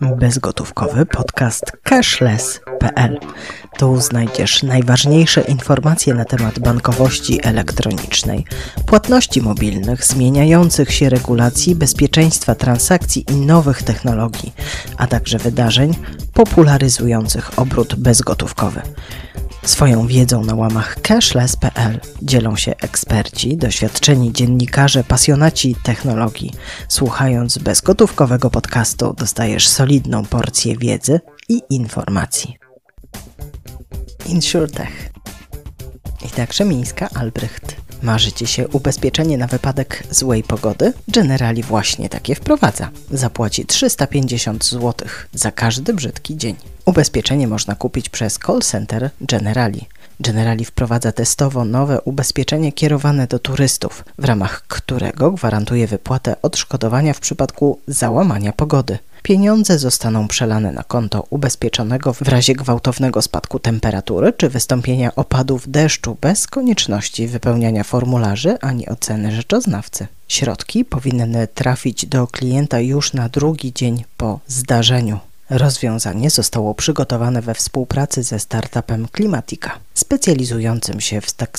bezgotówkowy podcast cashless.pl. Tu znajdziesz najważniejsze informacje na temat bankowości elektronicznej, płatności mobilnych, zmieniających się regulacji, bezpieczeństwa transakcji i nowych technologii, a także wydarzeń popularyzujących obrót bezgotówkowy. Swoją wiedzą na łamach cashless.pl dzielą się eksperci, doświadczeni dziennikarze, pasjonaci technologii. Słuchając bezgotówkowego podcastu dostajesz solidną porcję wiedzy i informacji. InsurTech i także Mińska Albrecht. Marzycie się ubezpieczenie na wypadek złej pogody? Generali właśnie takie wprowadza. Zapłaci 350 zł za każdy brzydki dzień. Ubezpieczenie można kupić przez call center Generali. Generali wprowadza testowo nowe ubezpieczenie kierowane do turystów, w ramach którego gwarantuje wypłatę odszkodowania w przypadku załamania pogody. Pieniądze zostaną przelane na konto ubezpieczonego w razie gwałtownego spadku temperatury czy wystąpienia opadów deszczu bez konieczności wypełniania formularzy ani oceny rzeczoznawcy. Środki powinny trafić do klienta już na drugi dzień po zdarzeniu. Rozwiązanie zostało przygotowane we współpracy ze startupem Klimatika, specjalizującym się w. Tak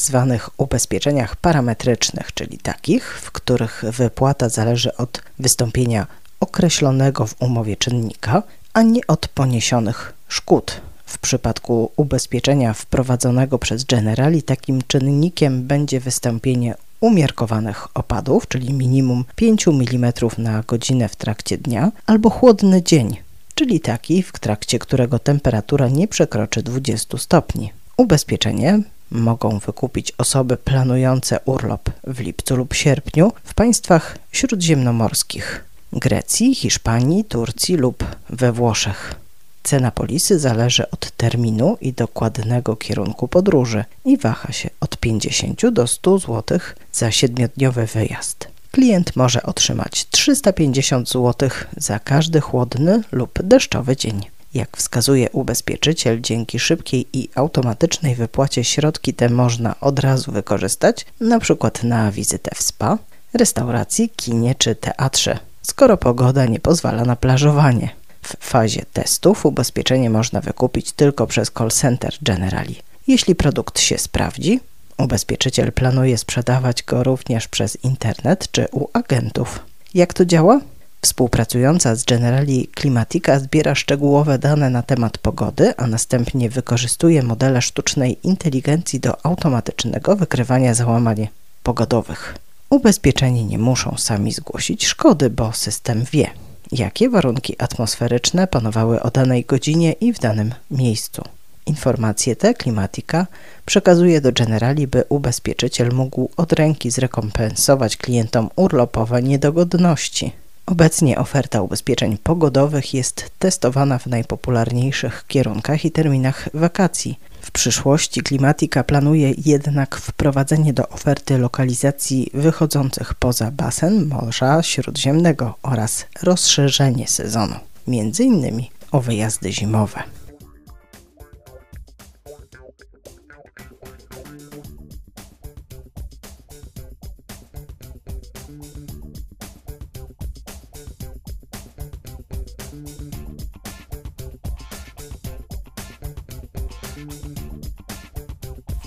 ubezpieczeniach parametrycznych, czyli takich, w których wypłata zależy od wystąpienia określonego w umowie czynnika, a nie od poniesionych szkód. W przypadku ubezpieczenia wprowadzonego przez Generali takim czynnikiem będzie wystąpienie umiarkowanych opadów, czyli minimum 5 mm na godzinę w trakcie dnia, albo chłodny dzień, czyli taki, w trakcie którego temperatura nie przekroczy 20 stopni. Ubezpieczenie mogą wykupić osoby planujące urlop w lipcu lub sierpniu w państwach śródziemnomorskich Grecji, Hiszpanii, Turcji lub we Włoszech. Cena polisy zależy od terminu i dokładnego kierunku podróży i waha się od 50 do 100 zł za siedmiodniowy wyjazd klient może otrzymać 350 zł za każdy chłodny lub deszczowy dzień. Jak wskazuje ubezpieczyciel, dzięki szybkiej i automatycznej wypłacie środki te można od razu wykorzystać, np. na wizytę w spa, restauracji, kinie czy teatrze, skoro pogoda nie pozwala na plażowanie. W fazie testów ubezpieczenie można wykupić tylko przez call center Generali. Jeśli produkt się sprawdzi, Ubezpieczyciel planuje sprzedawać go również przez internet czy u agentów. Jak to działa? Współpracująca z Generali Climatica zbiera szczegółowe dane na temat pogody, a następnie wykorzystuje modele sztucznej inteligencji do automatycznego wykrywania załamań pogodowych. Ubezpieczeni nie muszą sami zgłosić szkody, bo system wie, jakie warunki atmosferyczne panowały o danej godzinie i w danym miejscu. Informacje te Klimatika przekazuje do Generali, by ubezpieczyciel mógł od ręki zrekompensować klientom urlopowe niedogodności. Obecnie oferta ubezpieczeń pogodowych jest testowana w najpopularniejszych kierunkach i terminach wakacji. W przyszłości Klimatika planuje jednak wprowadzenie do oferty lokalizacji wychodzących poza basen Morza Śródziemnego oraz rozszerzenie sezonu, m.in. o wyjazdy zimowe.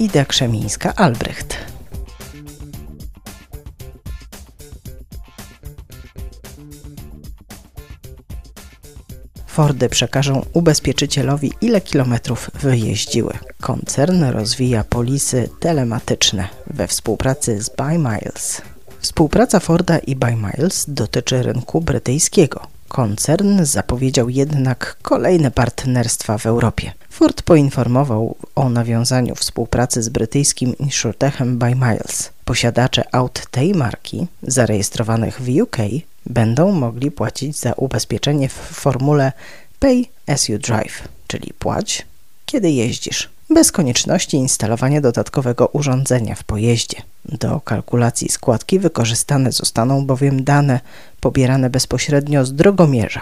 Ida Krzemińska-Albrecht. Fordy przekażą ubezpieczycielowi, ile kilometrów wyjeździły. Koncern rozwija polisy telematyczne we współpracy z BuyMiles. Współpraca Forda i BuyMiles dotyczy rynku brytyjskiego. Koncern zapowiedział jednak kolejne partnerstwa w Europie. Ford poinformował o nawiązaniu współpracy z brytyjskim insurtechem By Miles. Posiadacze aut tej marki, zarejestrowanych w UK, będą mogli płacić za ubezpieczenie w formule Pay as you drive, czyli płać, kiedy jeździsz, bez konieczności instalowania dodatkowego urządzenia w pojeździe. Do kalkulacji składki wykorzystane zostaną bowiem dane pobierane bezpośrednio z drogomierza.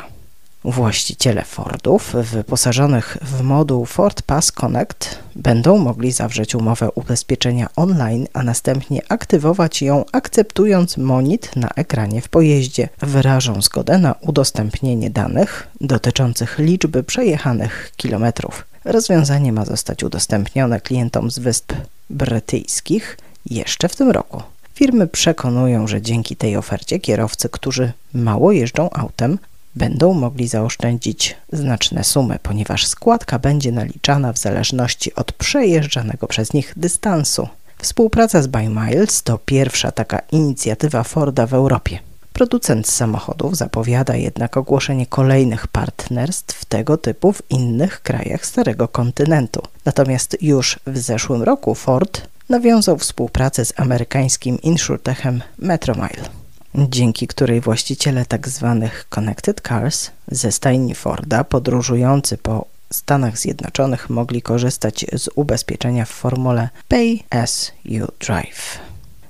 Właściciele Fordów wyposażonych w moduł Ford Pass Connect będą mogli zawrzeć umowę ubezpieczenia online, a następnie aktywować ją akceptując monit na ekranie w pojeździe. Wyrażą zgodę na udostępnienie danych dotyczących liczby przejechanych kilometrów. Rozwiązanie ma zostać udostępnione klientom z Wysp Brytyjskich jeszcze w tym roku. Firmy przekonują, że dzięki tej ofercie kierowcy, którzy mało jeżdżą autem, będą mogli zaoszczędzić znaczne sumy, ponieważ składka będzie naliczana w zależności od przejeżdżanego przez nich dystansu. Współpraca z Buy Miles to pierwsza taka inicjatywa Forda w Europie. Producent samochodów zapowiada jednak ogłoszenie kolejnych partnerstw tego typu w innych krajach Starego Kontynentu. Natomiast już w zeszłym roku Ford nawiązał współpracę z amerykańskim insurtechem Metromile dzięki której właściciele tzw. Tak connected cars ze stajni Forda podróżujący po Stanach Zjednoczonych mogli korzystać z ubezpieczenia w formule Pay as you drive.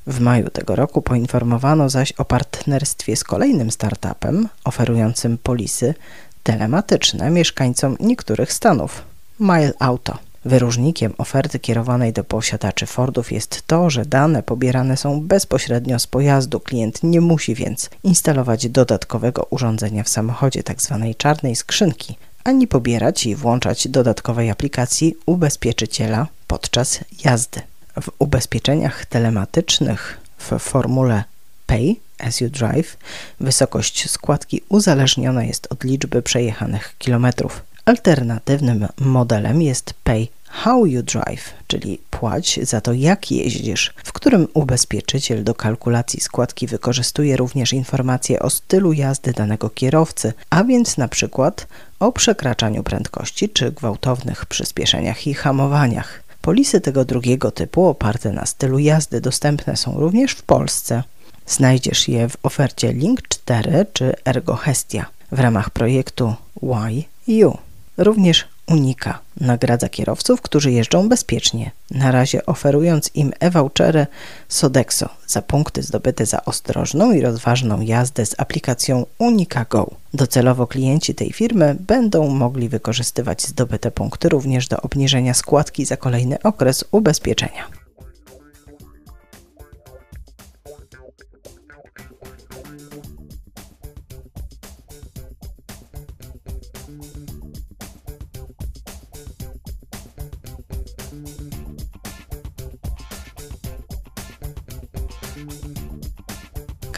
W maju tego roku poinformowano zaś o partnerstwie z kolejnym startupem oferującym polisy telematyczne mieszkańcom niektórych stanów Mile Auto. Wyróżnikiem oferty kierowanej do posiadaczy Fordów jest to, że dane pobierane są bezpośrednio z pojazdu. Klient nie musi więc instalować dodatkowego urządzenia w samochodzie, tzw. Tak czarnej skrzynki, ani pobierać i włączać dodatkowej aplikacji ubezpieczyciela podczas jazdy. W ubezpieczeniach telematycznych w formule Pay as you drive wysokość składki uzależniona jest od liczby przejechanych kilometrów. Alternatywnym modelem jest Pay How You Drive, czyli płać za to, jak jeździsz, w którym ubezpieczyciel do kalkulacji składki wykorzystuje również informacje o stylu jazdy danego kierowcy, a więc na przykład o przekraczaniu prędkości czy gwałtownych przyspieszeniach i hamowaniach. Polisy tego drugiego typu oparte na stylu jazdy dostępne są również w Polsce. Znajdziesz je w ofercie Link 4 czy Ergo Hestia w ramach projektu Why You. Również Unika nagradza kierowców, którzy jeżdżą bezpiecznie, na razie oferując im e-vouchery Sodexo za punkty zdobyte za ostrożną i rozważną jazdę z aplikacją Unika Go. Docelowo klienci tej firmy będą mogli wykorzystywać zdobyte punkty również do obniżenia składki za kolejny okres ubezpieczenia.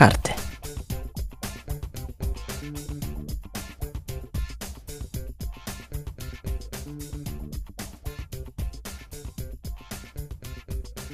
Karty.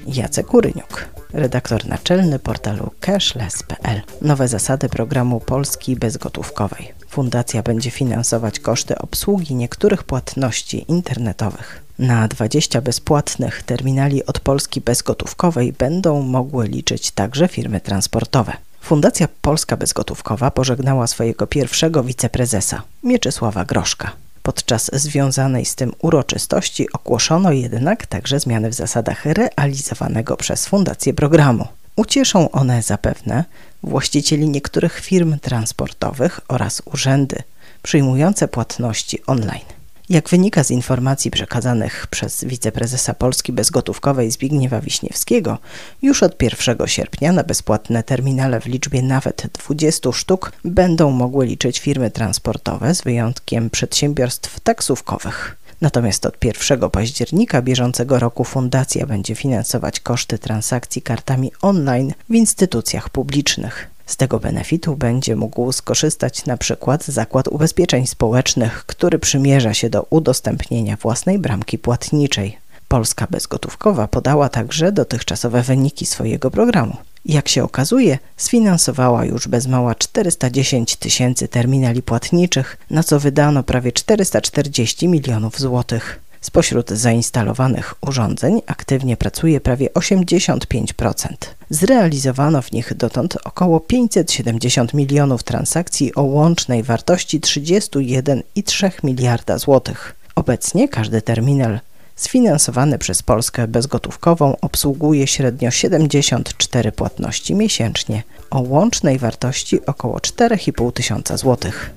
Jacek Kuryniuk, redaktor naczelny portalu cashless.pl. Nowe zasady programu Polski bezgotówkowej. Fundacja będzie finansować koszty obsługi niektórych płatności internetowych. Na 20 bezpłatnych terminali od Polski bezgotówkowej będą mogły liczyć także firmy transportowe. Fundacja Polska Bezgotówkowa pożegnała swojego pierwszego wiceprezesa, Mieczysława Groszka. Podczas związanej z tym uroczystości ogłoszono jednak także zmiany w zasadach realizowanego przez Fundację programu. Ucieszą one zapewne właścicieli niektórych firm transportowych oraz urzędy przyjmujące płatności online. Jak wynika z informacji przekazanych przez wiceprezesa Polski Bezgotówkowej Zbigniewa Wiśniewskiego, już od 1 sierpnia na bezpłatne terminale w liczbie nawet 20 sztuk będą mogły liczyć firmy transportowe z wyjątkiem przedsiębiorstw taksówkowych. Natomiast od 1 października bieżącego roku fundacja będzie finansować koszty transakcji kartami online w instytucjach publicznych. Z tego benefitu będzie mógł skorzystać na przykład Zakład Ubezpieczeń Społecznych, który przymierza się do udostępnienia własnej bramki płatniczej. Polska Bezgotówkowa podała także dotychczasowe wyniki swojego programu. Jak się okazuje, sfinansowała już bez mała 410 tysięcy terminali płatniczych, na co wydano prawie 440 milionów złotych. Spośród zainstalowanych urządzeń aktywnie pracuje prawie 85%. Zrealizowano w nich dotąd około 570 milionów transakcji o łącznej wartości 31,3 miliarda złotych. Obecnie każdy terminal sfinansowany przez Polskę bezgotówkową obsługuje średnio 74 płatności miesięcznie o łącznej wartości około 4,5 tysiąca złotych.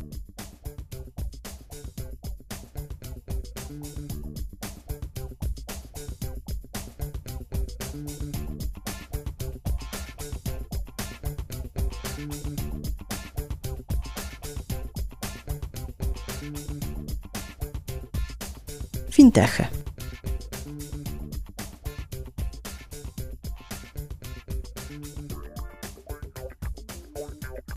Fintechy.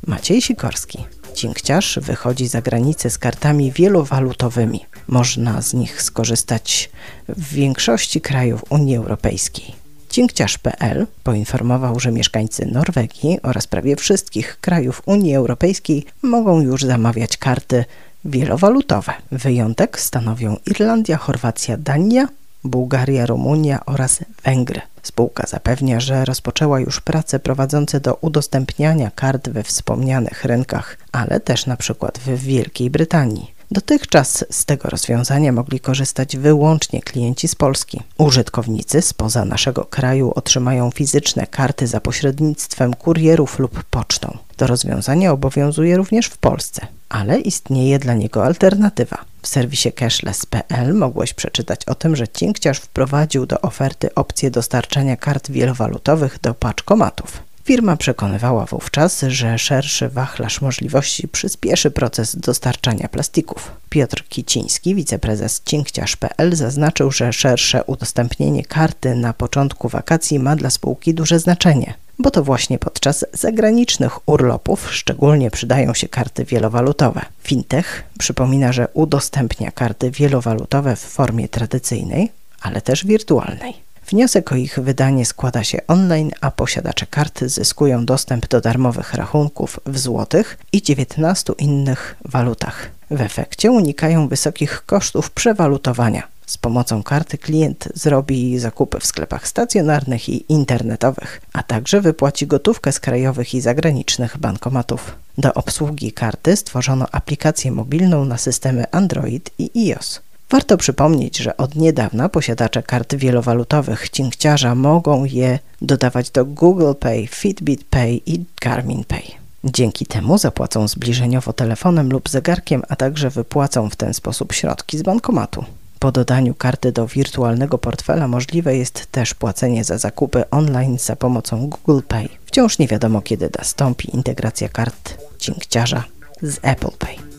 Maciej Sikorski. Cinkciarz wychodzi za granicę z kartami wielowalutowymi. Można z nich skorzystać w większości krajów Unii Europejskiej. Cinkciarz.pl poinformował, że mieszkańcy Norwegii oraz prawie wszystkich krajów Unii Europejskiej mogą już zamawiać karty wielowalutowe. Wyjątek stanowią Irlandia, Chorwacja, Dania, Bułgaria, Rumunia oraz Węgry. Spółka zapewnia, że rozpoczęła już prace prowadzące do udostępniania kart we wspomnianych rynkach, ale też na przykład w Wielkiej Brytanii. Dotychczas z tego rozwiązania mogli korzystać wyłącznie klienci z Polski. Użytkownicy spoza naszego kraju otrzymają fizyczne karty za pośrednictwem kurierów lub pocztą. To rozwiązanie obowiązuje również w Polsce, ale istnieje dla niego alternatywa. W serwisie cashless.pl mogłeś przeczytać o tym, że Cinkciarz wprowadził do oferty opcję dostarczania kart wielowalutowych do paczkomatów. Firma przekonywała wówczas, że szerszy wachlarz możliwości przyspieszy proces dostarczania plastików. Piotr Kiciński, wiceprezes cinkciarz.pl zaznaczył, że szersze udostępnienie karty na początku wakacji ma dla spółki duże znaczenie bo to właśnie podczas zagranicznych urlopów szczególnie przydają się karty wielowalutowe. Fintech przypomina, że udostępnia karty wielowalutowe w formie tradycyjnej, ale też wirtualnej. Wniosek o ich wydanie składa się online, a posiadacze kart zyskują dostęp do darmowych rachunków w złotych i 19 innych walutach. W efekcie unikają wysokich kosztów przewalutowania. Z pomocą karty klient zrobi zakupy w sklepach stacjonarnych i internetowych, a także wypłaci gotówkę z krajowych i zagranicznych bankomatów. Do obsługi karty stworzono aplikację mobilną na systemy Android i iOS. Warto przypomnieć, że od niedawna posiadacze kart wielowalutowych cinkciarza mogą je dodawać do Google Pay, Fitbit Pay i Garmin Pay. Dzięki temu zapłacą zbliżeniowo telefonem lub zegarkiem, a także wypłacą w ten sposób środki z bankomatu. Po dodaniu karty do wirtualnego portfela możliwe jest też płacenie za zakupy online za pomocą Google Pay. Wciąż nie wiadomo kiedy nastąpi integracja kart cinkciarza z Apple Pay.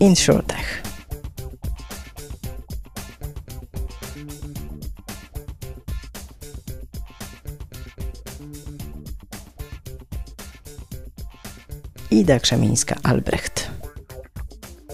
InsurTech. Ida Krzemińska-Albrecht.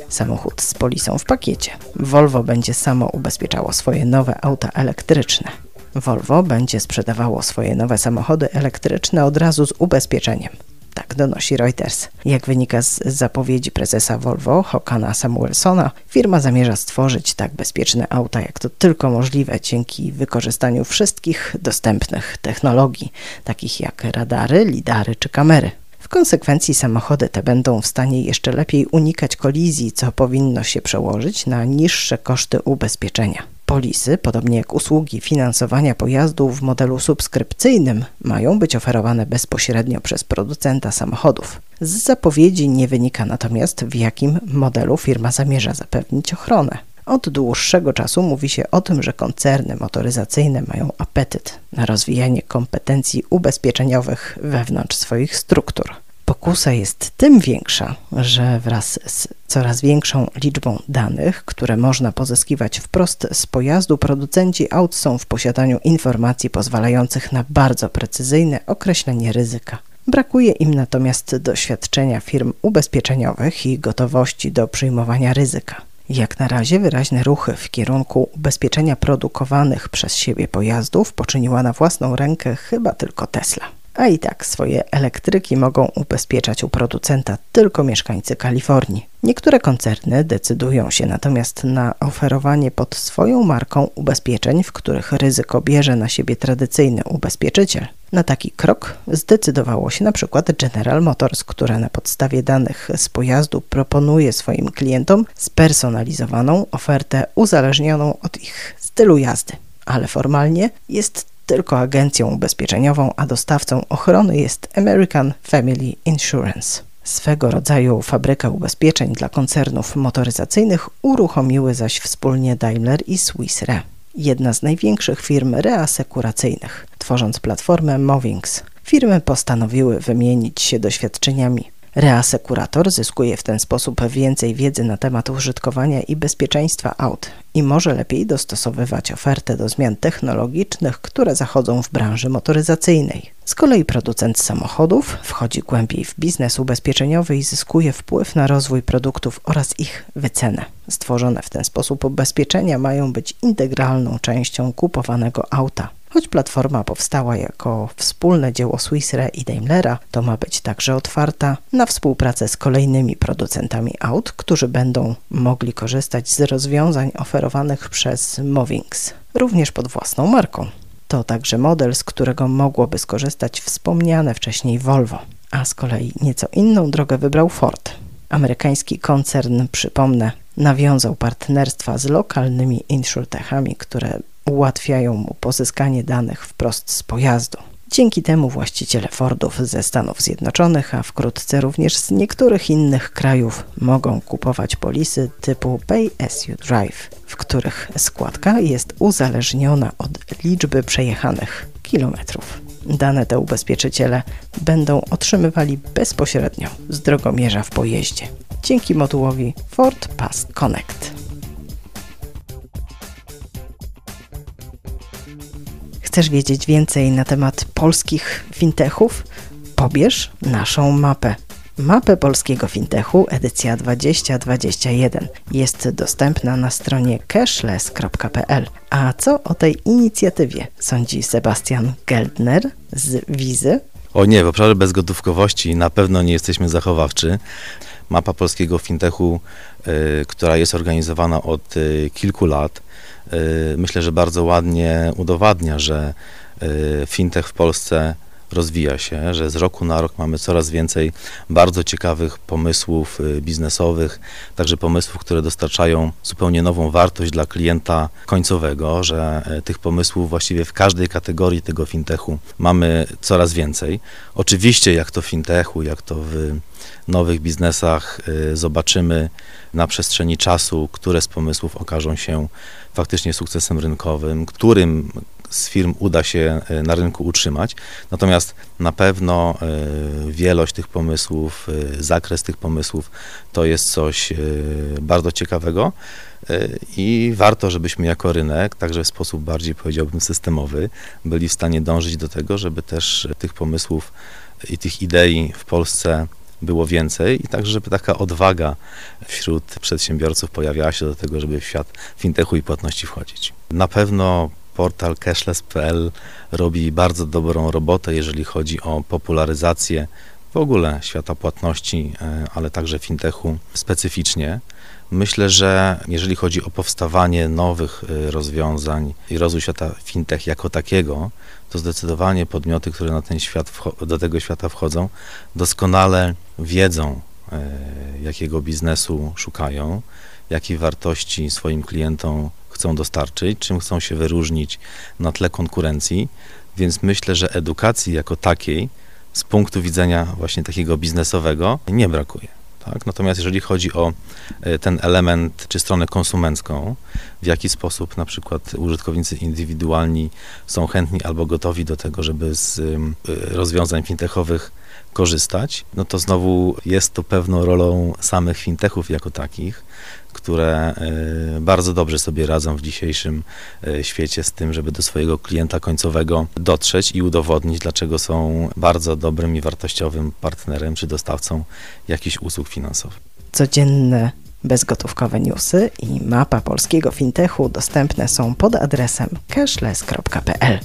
Samochód z polisą w pakiecie. Volvo będzie samo ubezpieczało swoje nowe auta elektryczne. Volvo będzie sprzedawało swoje nowe samochody elektryczne od razu z ubezpieczeniem. Tak donosi Reuters. Jak wynika z zapowiedzi prezesa Volvo, Hokana Samuelsona, firma zamierza stworzyć tak bezpieczne auta, jak to tylko możliwe dzięki wykorzystaniu wszystkich dostępnych technologii, takich jak radary, lidary czy kamery. W konsekwencji samochody te będą w stanie jeszcze lepiej unikać kolizji, co powinno się przełożyć na niższe koszty ubezpieczenia. Polisy, podobnie jak usługi finansowania pojazdów w modelu subskrypcyjnym, mają być oferowane bezpośrednio przez producenta samochodów. Z zapowiedzi nie wynika natomiast, w jakim modelu firma zamierza zapewnić ochronę. Od dłuższego czasu mówi się o tym, że koncerny motoryzacyjne mają apetyt na rozwijanie kompetencji ubezpieczeniowych wewnątrz swoich struktur. Pokusa jest tym większa, że wraz z coraz większą liczbą danych, które można pozyskiwać wprost z pojazdu, producenci aut są w posiadaniu informacji pozwalających na bardzo precyzyjne określenie ryzyka. Brakuje im natomiast doświadczenia firm ubezpieczeniowych i gotowości do przyjmowania ryzyka. Jak na razie wyraźne ruchy w kierunku ubezpieczenia produkowanych przez siebie pojazdów poczyniła na własną rękę chyba tylko Tesla. A i tak swoje elektryki mogą ubezpieczać u producenta tylko mieszkańcy Kalifornii. Niektóre koncerny decydują się natomiast na oferowanie pod swoją marką ubezpieczeń, w których ryzyko bierze na siebie tradycyjny ubezpieczyciel. Na taki krok zdecydowało się na przykład General Motors, które na podstawie danych z pojazdu proponuje swoim klientom spersonalizowaną ofertę uzależnioną od ich stylu jazdy. Ale formalnie jest tylko agencją ubezpieczeniową, a dostawcą ochrony jest American Family Insurance. Swego rodzaju fabrykę ubezpieczeń dla koncernów motoryzacyjnych uruchomiły zaś wspólnie Daimler i Swiss Re, jedna z największych firm reasekuracyjnych, tworząc platformę Movings. Firmy postanowiły wymienić się doświadczeniami. Reasekurator zyskuje w ten sposób więcej wiedzy na temat użytkowania i bezpieczeństwa aut i może lepiej dostosowywać ofertę do zmian technologicznych, które zachodzą w branży motoryzacyjnej. Z kolei producent samochodów wchodzi głębiej w biznes ubezpieczeniowy i zyskuje wpływ na rozwój produktów oraz ich wycenę. Stworzone w ten sposób ubezpieczenia mają być integralną częścią kupowanego auta. Choć platforma powstała jako wspólne dzieło Swissre i Daimlera, to ma być także otwarta na współpracę z kolejnymi producentami aut, którzy będą mogli korzystać z rozwiązań oferowanych przez Movings, również pod własną marką. To także model, z którego mogłoby skorzystać wspomniane wcześniej Volvo, a z kolei nieco inną drogę wybrał Ford. Amerykański koncern, przypomnę, nawiązał partnerstwa z lokalnymi insurtechami, które ułatwiają mu pozyskanie danych wprost z pojazdu. Dzięki temu właściciele Fordów ze Stanów Zjednoczonych, a wkrótce również z niektórych innych krajów mogą kupować polisy typu Pay as you drive, w których składka jest uzależniona od liczby przejechanych kilometrów. Dane te ubezpieczyciele będą otrzymywali bezpośrednio z drogomierza w pojeździe dzięki modułowi Ford Pass Connect. Chcesz wiedzieć więcej na temat polskich fintechów? Pobierz naszą mapę. Mapę polskiego fintechu edycja 2021 jest dostępna na stronie cashless.pl. A co o tej inicjatywie sądzi Sebastian Geldner z Wizy? O nie, w obszarze bezgotówkowości na pewno nie jesteśmy zachowawczy. Mapa polskiego fintechu, y, która jest organizowana od y, kilku lat, y, myślę, że bardzo ładnie udowadnia, że fintech w Polsce rozwija się, że z roku na rok mamy coraz więcej bardzo ciekawych pomysłów biznesowych, także pomysłów, które dostarczają zupełnie nową wartość dla klienta końcowego, że tych pomysłów właściwie w każdej kategorii tego fintechu mamy coraz więcej. Oczywiście, jak to w fintechu, jak to w nowych biznesach y, zobaczymy na przestrzeni czasu, które z pomysłów okażą się faktycznie sukcesem rynkowym, którym z firm uda się y, na rynku utrzymać. Natomiast na pewno y, wielość tych pomysłów, zakres tych pomysłów to jest coś bardzo ciekawego i warto, żebyśmy jako rynek, także w sposób bardziej powiedziałbym systemowy, byli w stanie dążyć do tego, żeby też tych pomysłów i tych idei w Polsce było więcej i także, żeby taka odwaga wśród przedsiębiorców pojawiała się do tego, żeby w świat fintechu i płatności wchodzić. Na pewno portal cashless.pl robi bardzo dobrą robotę, jeżeli chodzi o popularyzację w ogóle świata płatności, e, ale także fintechu specyficznie. Myślę, że jeżeli chodzi o powstawanie nowych e, rozwiązań i rozwój świata fintech jako takiego, to zdecydowanie podmioty, które na ten świat, do tego świata wchodzą, doskonale wiedzą, e, jakiego biznesu szukają, jakiej wartości swoim klientom chcą dostarczyć, czym chcą się wyróżnić na tle konkurencji, więc myślę, że edukacji jako takiej z punktu widzenia właśnie takiego biznesowego nie brakuje. Tak? Natomiast jeżeli chodzi o e, ten element czy stronę konsumencką, w jaki sposób na przykład użytkownicy indywidualni są chętni albo gotowi do tego, żeby z e, rozwiązań fintechowych korzystać, no to znowu jest to pewną rolą samych fintechów jako takich, które e, bardzo dobrze sobie radzą w dzisiejszym e, świecie z tym, żeby do swojego klienta końcowego dotrzeć i udowodnić, dlaczego są bardzo dobrym i wartościowym partnerem czy dostawcą jakichś usług finansowych. Codzienne bezgotówkowe newsy i mapa polskiego fintechu dostępne są pod adresem cashless.pl.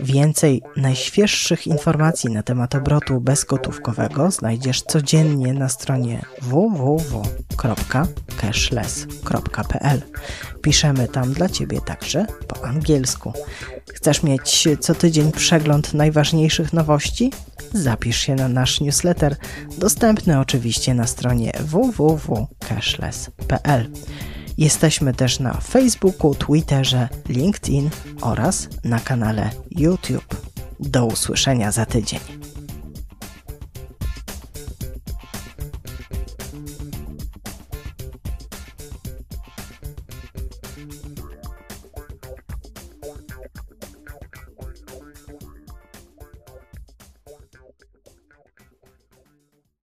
Więcej najświeższych informacji na temat obrotu bezgotówkowego znajdziesz codziennie na stronie www.cashless.pl. Piszemy tam dla Ciebie także po angielsku. Chcesz mieć co tydzień przegląd najważniejszych nowości? Zapisz się na nasz newsletter, dostępny oczywiście na stronie www.cashless.pl. Jesteśmy też na Facebooku, Twitterze, LinkedIn oraz na kanale YouTube. Do usłyszenia za tydzień.